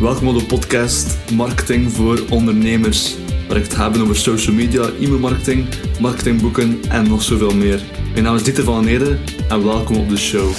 Welkom op de podcast Marketing voor Ondernemers, waar ik het heb over social media, e-mailmarketing, marketingboeken en nog zoveel meer. Mijn naam is Dieter van Neder en welkom op de show.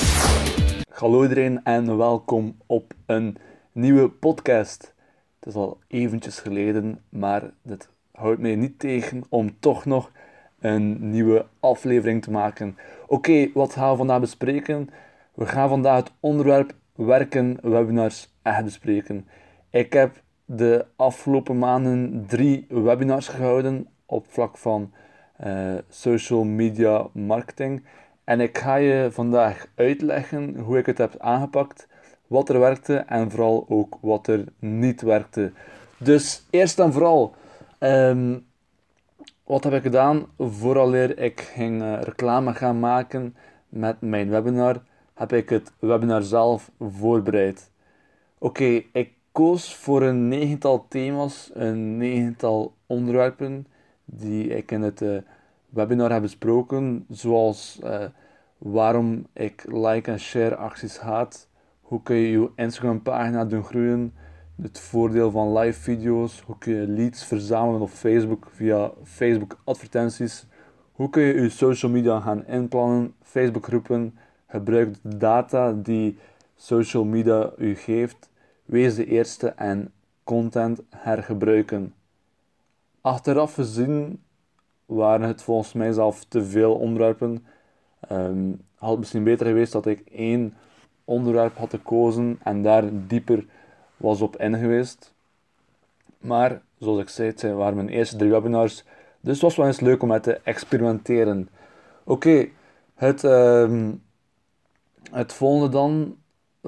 Hallo iedereen en welkom op een nieuwe podcast. Het is al eventjes geleden, maar dit houdt mij niet tegen om toch nog een nieuwe aflevering te maken. Oké, wat gaan we vandaag bespreken? We gaan vandaag het onderwerp werken webinars bespreken. Ik heb de afgelopen maanden drie webinars gehouden op vlak van uh, social media marketing. En ik ga je vandaag uitleggen hoe ik het heb aangepakt, wat er werkte en vooral ook wat er niet werkte. Dus eerst en vooral, um, wat heb ik gedaan vooraleer ik ging uh, reclame gaan maken met mijn webinar? Heb ik het webinar zelf voorbereid. Oké, ik koos voor een negental thema's, een negental onderwerpen die ik in het uh, webinar heb besproken, zoals uh, waarom ik like en share acties haat, hoe kun je je Instagram pagina doen groeien, het voordeel van live video's, hoe kun je leads verzamelen op Facebook via Facebook advertenties, hoe kun je je social media gaan inplannen, Facebook groepen, gebruik de data die social media u geeft, wees de eerste en content hergebruiken. Achteraf gezien waren het volgens mij zelf te veel onderwerpen. Um, had het misschien beter geweest dat ik één onderwerp had gekozen en daar dieper was op in geweest. Maar zoals ik zei, het waren mijn eerste drie webinars. Dus het was wel eens leuk om met te experimenteren. Oké, het, uh, het volgende dan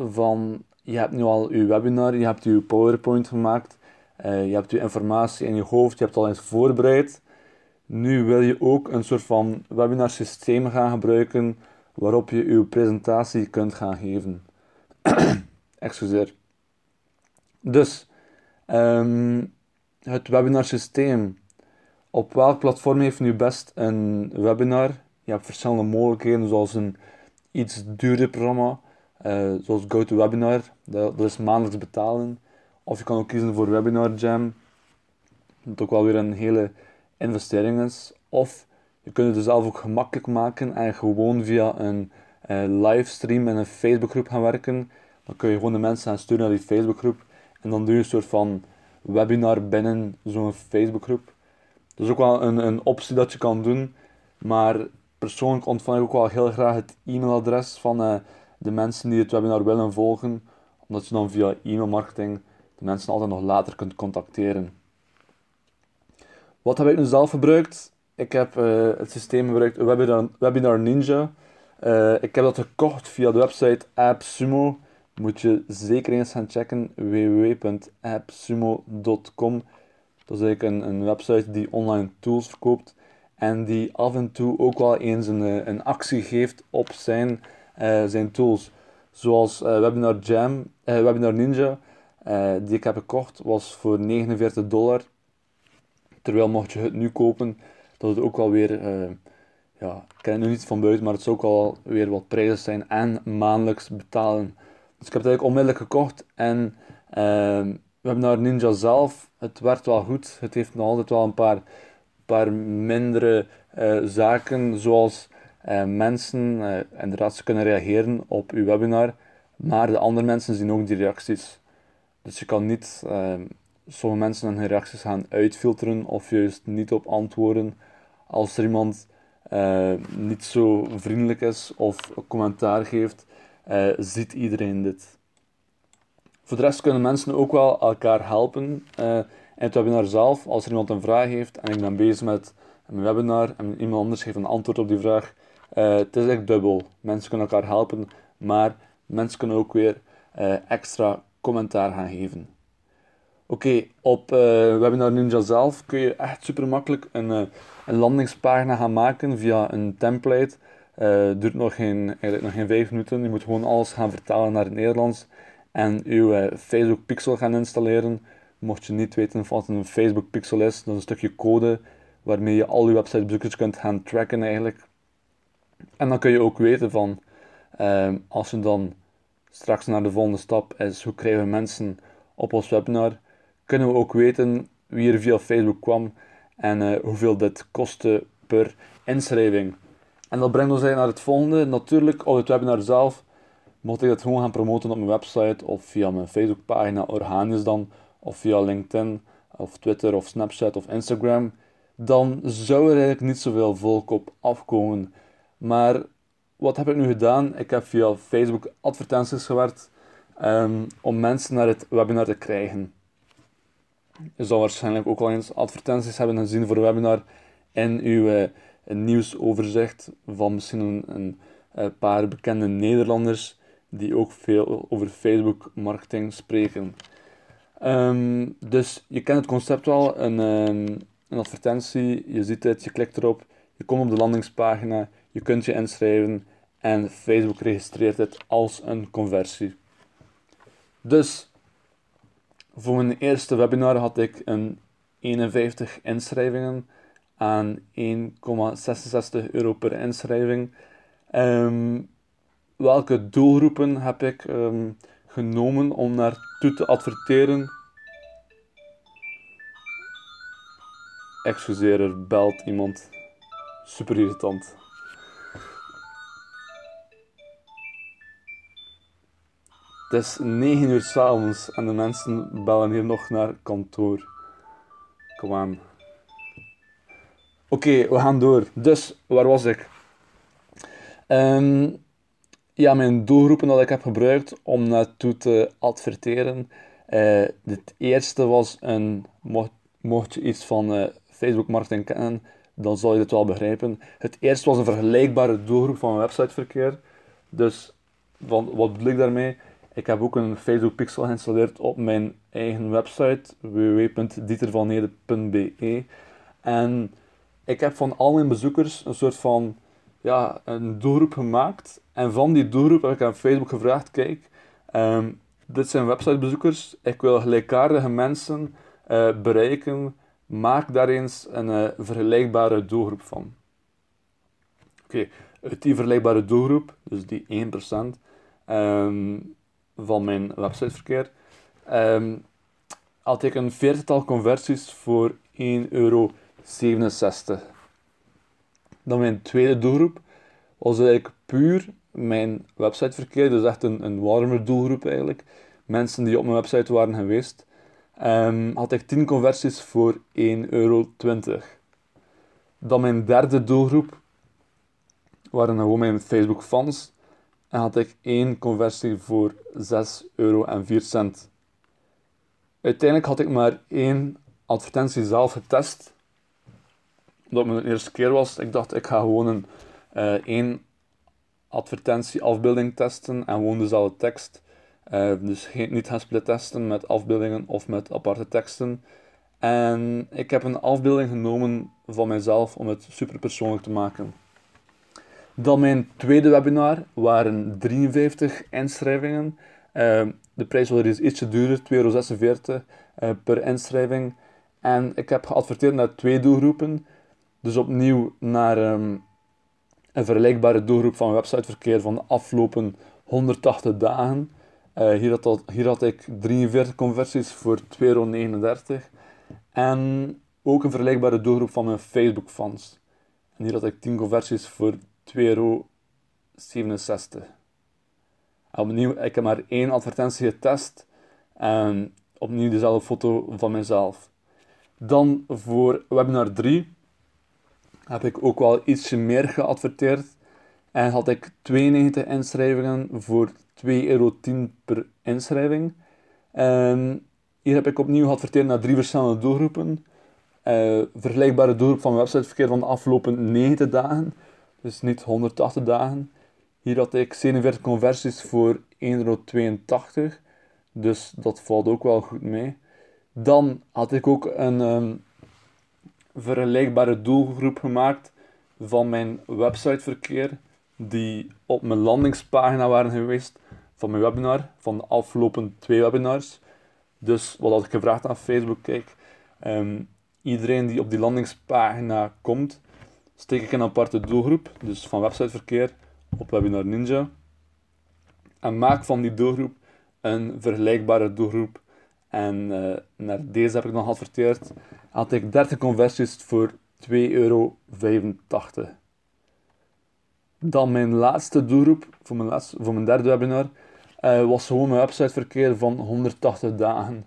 van je hebt nu al je webinar, je hebt je PowerPoint gemaakt, uh, je hebt je informatie in je hoofd, je hebt al eens voorbereid. Nu wil je ook een soort van webinar systeem gaan gebruiken waarop je je presentatie kunt gaan geven. Excuseer. Dus, um, het webinar systeem. Op welk platform heeft nu best een webinar? Je hebt verschillende mogelijkheden, zoals een iets duurder programma, uh, zoals GoToWebinar, dat, dat is maandelijks betalen. Of je kan ook kiezen voor Webinar Jam, dat ook wel weer een hele investering is. Of je kunt het dus zelf ook gemakkelijk maken en gewoon via een uh, livestream en een Facebookgroep gaan werken. Dan kun je gewoon de mensen gaan sturen naar die Facebookgroep en dan doe je een soort van webinar binnen zo'n Facebookgroep. Dat is ook wel een, een optie dat je kan doen, maar persoonlijk ontvang ik ook wel heel graag het e-mailadres van uh, de mensen die het webinar willen volgen, omdat je dan via e-mailmarketing de mensen altijd nog later kunt contacteren. Wat heb ik nu zelf gebruikt? Ik heb uh, het systeem gebruikt Webinar, Ninja. Uh, ik heb dat gekocht via de website AppSumo. Moet je zeker eens gaan checken www.appsumo.com. Dat is eigenlijk een, een website die online tools verkoopt en die af en toe ook wel eens een, eh, een actie geeft op zijn, zijn tools. Zoals uh, Webinar Jam, Webinar Ninja, die ik heb gekocht, was voor 49 dollar. Terwijl mocht je het nu kopen, dat het ook wel weer, ja, ik ken het nu niet van buiten, maar het zou ook al weer wat prijzen zijn en maandelijks betalen. Dus ik heb het eigenlijk onmiddellijk gekocht en Webinar Ninja zelf, het werkt wel goed. Het heeft nog altijd wel een paar paar mindere zaken, zoals mensen uh, inderdaad ze kunnen reageren op uw webinar, maar de andere mensen zien ook die reacties. Dus je kan niet sommige mensen hun reacties gaan uitfilteren of juist niet op antwoorden. Als er iemand niet zo vriendelijk is of een commentaar geeft, ziet iedereen dit. Voor de rest kunnen mensen ook wel elkaar helpen in het webinar zelf, als er iemand een vraag heeft en ik ben bezig met mijn webinar en iemand anders geeft een antwoord op die vraag, uh, het is echt dubbel. Mensen kunnen elkaar helpen, maar mensen kunnen ook weer uh, extra commentaar gaan geven. Oké, op uh, Webinar Ninja zelf kun je echt super makkelijk een, een landingspagina gaan maken via een template. Het duurt nog geen, eigenlijk nog geen 5 minuten. Je moet gewoon alles gaan vertalen naar het Nederlands en je Facebook Pixel gaan installeren. Mocht je niet weten wat een Facebook pixel is, dat is een stukje code waarmee je al je websitebezoekers kunt gaan tracken eigenlijk. En dan kun je ook weten van, ehm, als je dan straks naar de volgende stap is, hoe krijgen we mensen op ons webinar, kunnen we ook weten wie er via Facebook kwam en uh, hoeveel dit kostte per inschrijving. En dat brengt ons naar het volgende. Natuurlijk, op het webinar zelf mocht ik dat gewoon gaan promoten op mijn website of via mijn Facebookpagina, organisch dan, of via LinkedIn, of Twitter, of Snapchat, of Instagram, dan zou er eigenlijk niet zoveel volk op afkomen. Maar wat heb ik nu gedaan? Ik heb via Facebook advertenties gewerkt um, om mensen naar het webinar te krijgen. Je zal waarschijnlijk ook al eens advertenties hebben gezien voor een webinar in uw nieuwsoverzicht van misschien een, eh, paar bekende Nederlanders die ook veel over Facebook marketing spreken. Um, dus je kent het concept wel, een, um, een advertentie, je ziet het, je klikt erop, je komt op de landingspagina, je kunt je inschrijven en Facebook registreert het als een conversie. Dus voor mijn eerste webinar had ik een 51 inschrijvingen aan 1,66 euro per inschrijving. Um, welke doelgroepen heb ik um, genomen om naartoe te adverteren? Excuseer, er belt iemand. Super irritant. Het is 9 uur s'avonds en de mensen bellen hier nog naar kantoor. Kom aan. Oké, we gaan door. Dus, waar was ik? Um, ja, mijn doelgroepen dat ik heb gebruikt om naartoe te adverteren. Het eerste was een, mocht, je iets van uh, Facebook marketing kennen, dan zal je dit wel begrijpen. Het eerste was een vergelijkbare doelgroep van websiteverkeer. Dus wat, wat bedoel ik daarmee? Ik heb ook een Facebook pixel geïnstalleerd op mijn eigen website www.dietervanheden.be en ik heb van al mijn bezoekers een soort van ja, een doelgroep gemaakt. En van die doelgroep heb ik aan Facebook gevraagd: kijk, ehm, dit zijn websitebezoekers. Ik wil gelijkaardige mensen uh, bereiken. Maak daar eens een uh, vergelijkbare doelgroep van. Oké, uit die vergelijkbare doelgroep, dus die 1% um, van mijn websiteverkeer, um, had ik een veertigtal conversies voor 1,67 euro. Dan mijn tweede doelgroep was eigenlijk puur mijn websiteverkeer, dus echt een, een warme doelgroep eigenlijk. Mensen die op mijn website waren geweest. Um, had ik 10 conversies voor 1,20 euro. Dan mijn derde doelgroep waren gewoon mijn Facebook fans. En had ik één conversie voor 6,04 euro. Uiteindelijk had ik maar één advertentie zelf getest omdat het mijn eerste keer was, ik dacht ik ga gewoon een uh, één advertentieafbeelding testen en gewoon dezelfde tekst. Uh, dus geen, niet gaan split testen met afbeeldingen of met aparte teksten. En ik heb een afbeelding genomen van mijzelf om het super persoonlijk te maken. Dan mijn tweede webinar waren 53 inschrijvingen. Uh, de prijs was is ietsje duurder, 2,46 euro uh, per inschrijving. En ik heb geadverteerd naar twee doelgroepen. Dus opnieuw naar ehm, een vergelijkbare doelgroep van websiteverkeer van de afgelopen 180 dagen. Uh, hier, had ik 43 conversies voor 2,39 euro. En ook een vergelijkbare doelgroep van mijn Facebook fans. En hier had ik 10 conversies voor 2,67 euro. opnieuw, ik heb maar één advertentie getest. En opnieuw dezelfde foto van mezelf. Dan voor webinar 3 heb ik ook wel ietsje meer geadverteerd. En had ik 92 inschrijvingen voor 2,10 euro per inschrijving. En hier heb ik opnieuw geadverteerd naar drie verschillende doelgroepen. Uh, vergelijkbare doelgroep van websiteverkeer van de afgelopen 90 dagen. Dus niet 180 dagen. Hier had ik 47 conversies voor 1,82 euro. Dus dat valt ook wel goed mee. Dan had ik ook een, um, vergelijkbare doelgroep gemaakt van mijn websiteverkeer die op mijn landingspagina waren geweest van mijn webinar, van de afgelopen twee webinars. Dus wat had ik gevraagd aan Facebook, kijk, um, iedereen die op die landingspagina komt, steek ik een aparte doelgroep, dus van websiteverkeer op Webinar Ninja. En maak van die doelgroep een vergelijkbare doelgroep En uh, naar deze heb ik nog adverteerd. Had ik 30 conversies voor 2,85 euro. Dan mijn laatste doelgroep voor mijn, laatste, voor mijn derde webinar uh, was gewoon een websiteverkeer van 180 dagen.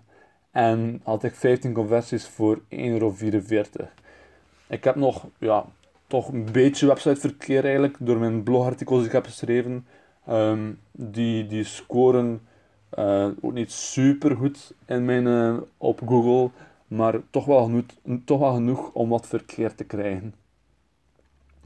En had ik 15 conversies voor 1,44 euro. Ik heb nog ja, toch een beetje websiteverkeer eigenlijk door mijn blogartikels die ik heb geschreven. Um, die, die scoren uh, ook niet super goed in mijn, uh, op Google, maar toch wel, genoeg, toch wel genoeg om wat verkeer te krijgen.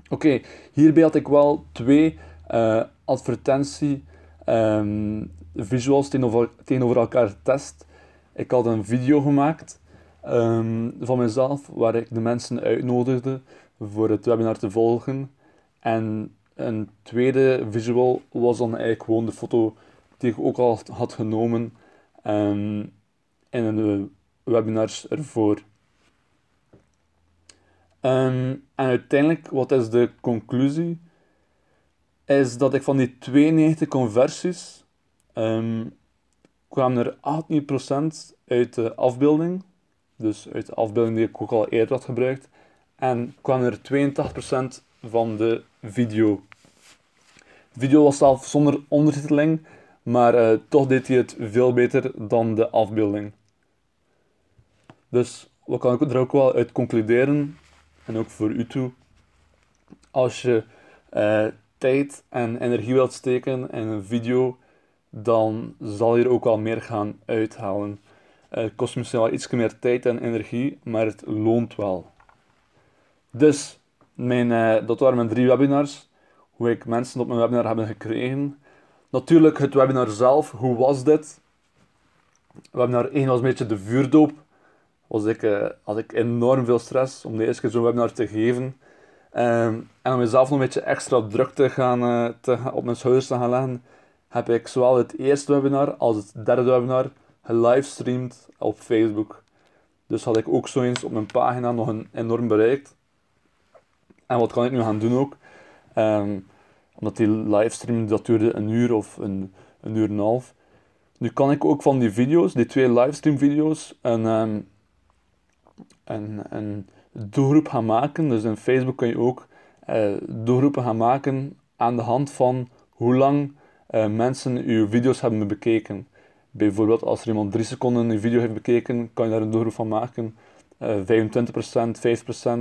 Oké, hierbij had ik wel twee uh, advertentie um, visuals tegenover, tegenover elkaar getest. Ik had een video gemaakt um, van mezelf waar ik de mensen uitnodigde voor het webinar te volgen. En een tweede visual was dan eigenlijk gewoon de foto die ik ook al had genomen um, in een webinars ervoor. Um, en uiteindelijk, wat is de conclusie? Is dat ik van die 92 conversies um, kwamen er 18% uit de afbeelding. Dus uit de afbeelding die ik ook al eerder had gebruikt. En kwamen er 82% van de video. De video was zelf zonder ondertiteling, maar uh, toch deed hij het veel beter dan de afbeelding. Dus wat kan ik er ook wel uit concluderen, en ook voor u toe, als je uh, tijd en energie wilt steken in een video, dan zal je er ook wel meer gaan uithalen. Het kost misschien wel iets meer tijd en energie, maar het loont wel. Dus, uh, dat waren mijn drie webinars. Hoe ik mensen op mijn webinar hebben gekregen. Natuurlijk, het webinar zelf. Hoe was dit? Webinar 1 was een beetje de vuurdoop. Was ik, uh, had ik enorm veel stress om de eerste keer zo'n webinar te geven. Um, en om mezelf nog een beetje extra druk te gaan, uh, te, op mijn schouders te gaan leggen, heb ik zowel het eerste webinar als het derde webinar gelivestreamd op Facebook. Dus had ik ook zo eens op mijn pagina nog een enorm bereikt. En wat kan ik nu gaan doen ook? Um, omdat die livestream, dat duurde een uur of een, een uur en een half. Nu kan ik ook van die video's, die twee livestream video's, een, um, een, een doelgroep gaan maken. Dus in Facebook kan je ook uh, doelgroepen gaan maken aan de hand van hoe lang uh, mensen uw video's hebben bekeken. Bijvoorbeeld als er iemand 3 seconden een video heeft bekeken, kan je daar een doelgroep van maken. Uh, 25%,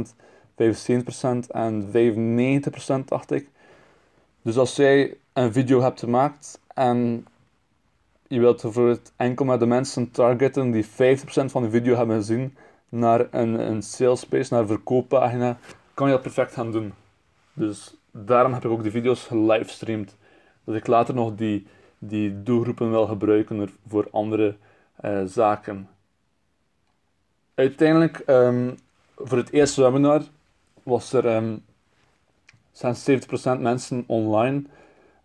5%, 75% en 95% dacht ik. Dus als jij een video hebt gemaakt en je wilt bijvoorbeeld enkel maar de mensen targeten die 50% van de video hebben gezien naar een, een sales page, naar een verkooppagina, kan je dat perfect gaan doen. Dus daarom heb ik ook die video's gelivestreamd. Dat ik later nog die, die doelgroepen wil gebruiken voor andere uh, zaken. Uiteindelijk, um, voor het eerste webinar was er um, 76% mensen online,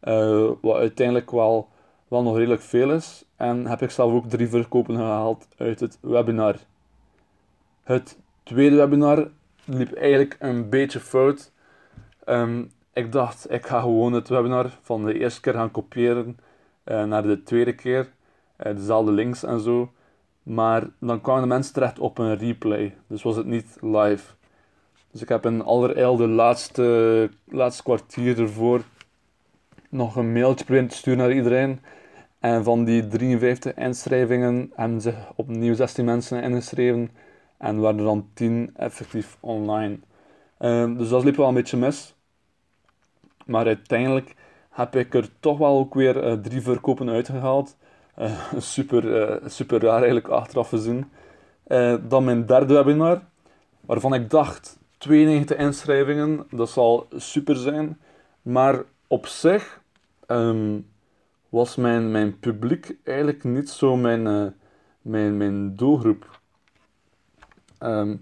uh, wat uiteindelijk wel, wel nog redelijk veel is. En heb ik zelf ook drie verkopen gehaald uit het webinar. Het tweede webinar liep eigenlijk een beetje fout. Um, ik dacht, ik ga gewoon het webinar van de eerste keer gaan kopiëren uh, naar de tweede keer. Uh, dezelfde links en zo. Maar dan kwamen de mensen terecht op een replay. Dus was het niet live. Dus ik heb in allerijl de laatste, laatste kwartier ervoor nog een mailtje proberen te sturen naar iedereen. En van die 53 inschrijvingen hebben zich opnieuw 16 mensen ingeschreven. En waren dan 10 effectief online. Uh, dus dat liep wel een beetje mis. Maar uiteindelijk heb ik er toch wel ook weer uh, drie verkopen uitgehaald. Uh, super, uh, super raar eigenlijk achteraf gezien. dan mijn derde webinar, waarvan ik dacht 92 inschrijvingen, dat zal super zijn. Maar op zich um, was mijn, mijn publiek eigenlijk niet zo mijn, mijn, mijn doelgroep. Um,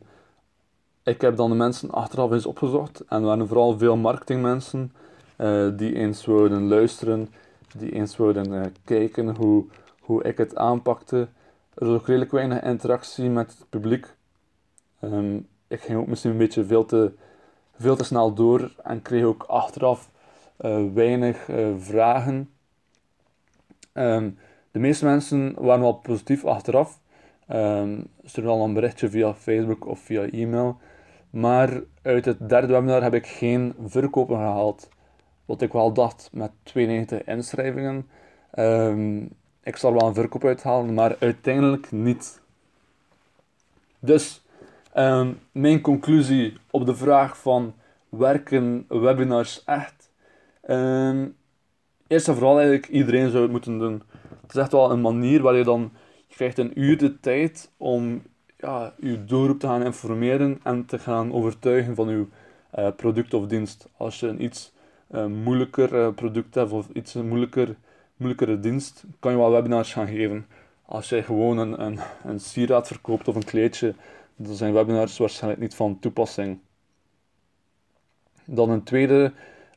ik heb dan de mensen achteraf eens opgezocht en er waren vooral veel marketingmensen uh, die eens wilden luisteren, die eens wilden uh, kijken hoe, hoe ik het aanpakte. Er was ook redelijk weinig interactie met het publiek. Um, ik ging ook misschien een beetje veel te, veel te snel door en kreeg ook achteraf uh, weinig vragen. Um, de meeste mensen waren wel positief achteraf. Um, stuur dan een berichtje via Facebook of via e-mail. Maar uit het derde webinar heb ik geen verkopen gehaald. Wat ik wel dacht met 92 inschrijvingen. Um, ik zal wel een verkoop uithalen, maar uiteindelijk niet. Dus um, mijn conclusie op de vraag van werken webinars echt? Um, eerst en vooral eigenlijk iedereen zou het moeten doen. Het is echt wel een manier waar je dan je krijgt een uur de tijd om ja, je doelgroep te gaan informeren en te gaan overtuigen van je uh, product of dienst. Als je een iets uh, moeilijker uh, product hebt of iets moeilijker, moeilijkere dienst, kan je wel webinars gaan geven. Als je gewoon een, een, een sieraad verkoopt of een kleedje, dan zijn webinars waarschijnlijk niet van toepassing. Dan een tweede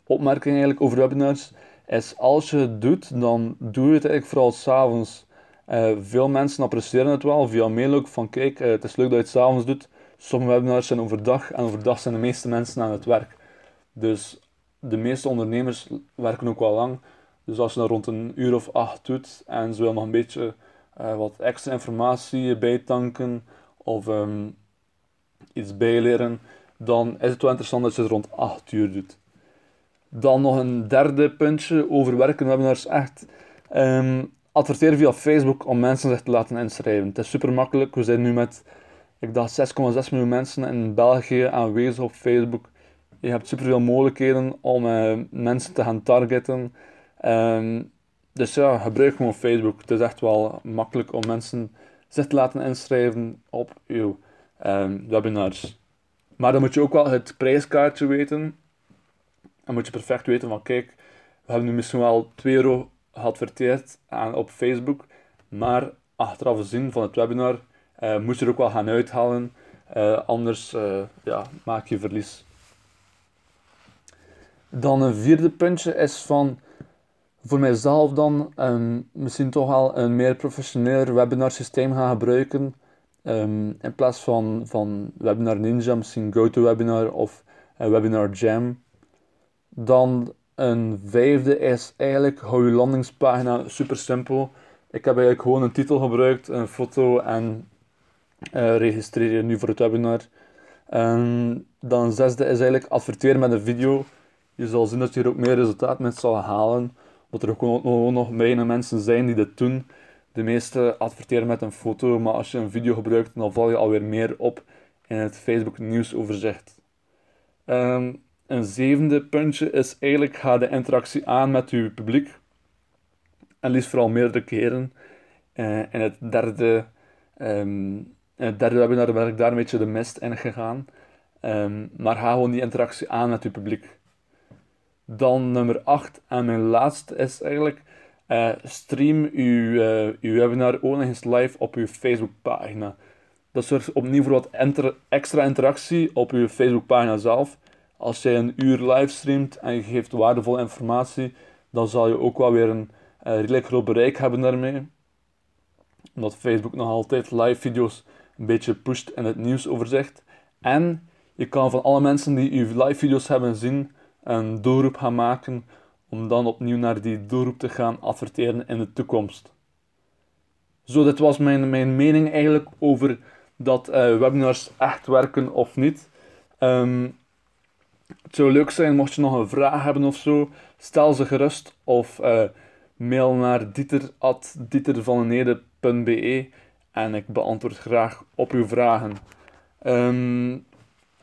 opmerking eigenlijk over webinars is als je het doet, dan doe je het eigenlijk vooral s'avonds. Uh, veel mensen appreciëren het wel via mail ook van kijk, uh, het is leuk dat je het s'avonds doet. Sommige webinars zijn overdag en overdag zijn de meeste mensen aan het werk. Dus de meeste ondernemers werken ook wel lang. Dus als je dat rond een uur of acht doet en ze willen nog een beetje uh, wat extra informatie bijtanken of um, iets bijleren, dan is het wel interessant dat je het rond 8 uur doet. Dan nog een derde puntje over werken webinars echt. Um, adverteren via Facebook om mensen zich te laten inschrijven. Het is super makkelijk. We zijn nu met, ik dacht, 6,6 miljoen mensen in België aanwezig op Facebook. Je hebt superveel mogelijkheden om uh, mensen te gaan targeten. Um, dus ja, gebruik gewoon Facebook. Het is echt wel makkelijk om mensen zich te laten inschrijven op uw um, webinars. Maar dan moet je ook wel het prijskaartje weten. En moet je perfect weten van kijk, we hebben nu misschien wel 2 euro geadverteerd aan, op Facebook. Maar achteraf gezien van het webinar uh, moet je er ook wel gaan uithalen. Uh, anders uh, ja, maak je verlies. Dan een vierde puntje is van voor mijzelf dan um, misschien toch wel een meer professioneel webinar systeem gaan gebruiken. Um, in plaats van, van Webinar Ninja, misschien GoToWebinar of Webinar Jam. Dan een vijfde is eigenlijk hou je landingspagina super simpel. Ik heb eigenlijk gewoon een titel gebruikt, een foto en uh, registreer je nu voor het webinar. Um, dan zesde is eigenlijk adverteren met een video. Je zal zien dat je er ook meer resultaat mee zal halen. Dat er gewoon nog weinig mensen zijn die dit doen. De meeste adverteren met een foto, maar als je een video gebruikt, dan val je alweer meer op in het Facebook nieuwsoverzicht. Um, een zevende puntje is eigenlijk ga de interactie aan met je publiek. En liefst vooral meerdere keren. Uh, en het derde, um, in het derde webinar ben ik daar een beetje de mist in gegaan. Um, maar ga gewoon die interactie aan met je publiek. Dan nummer 8 en mijn laatste is eigenlijk uh, stream uw, uh, uw webinar ook nog eens live op uw Facebookpagina. Dat zorgt opnieuw voor wat extra interactie op uw Facebookpagina zelf als jij een uur livestreamt en je geeft waardevolle informatie, dan zal je ook wel weer een uh, redelijk groot bereik hebben daarmee. Omdat Facebook nog altijd live video's een beetje pusht in het nieuwsoverzicht. En je kan van alle mensen die je live video's hebben zien, een doelgroep gaan maken om dan opnieuw naar die doelgroep te gaan adverteren in de toekomst. Zo, dit was mijn, mijn mening eigenlijk over dat uh, webinars echt werken of niet. Um, het zou leuk zijn mocht je nog een vraag hebben of zo. Stel ze gerust of uh, mail naar dieter.dietervanenede.be en ik beantwoord graag op uw vragen. Um,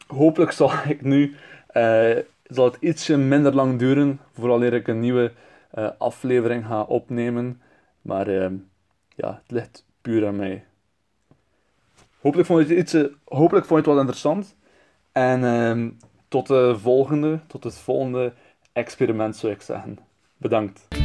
hopelijk zal ik nu uh, zal het ietsje minder lang duren vooral ik een nieuwe uh, aflevering ga opnemen. Maar uh, ja, het ligt puur aan mij. Hopelijk vond je het, hopelijk vond je het wel interessant. En tot de volgende, tot het volgende experiment zou ik zeggen. Bedankt.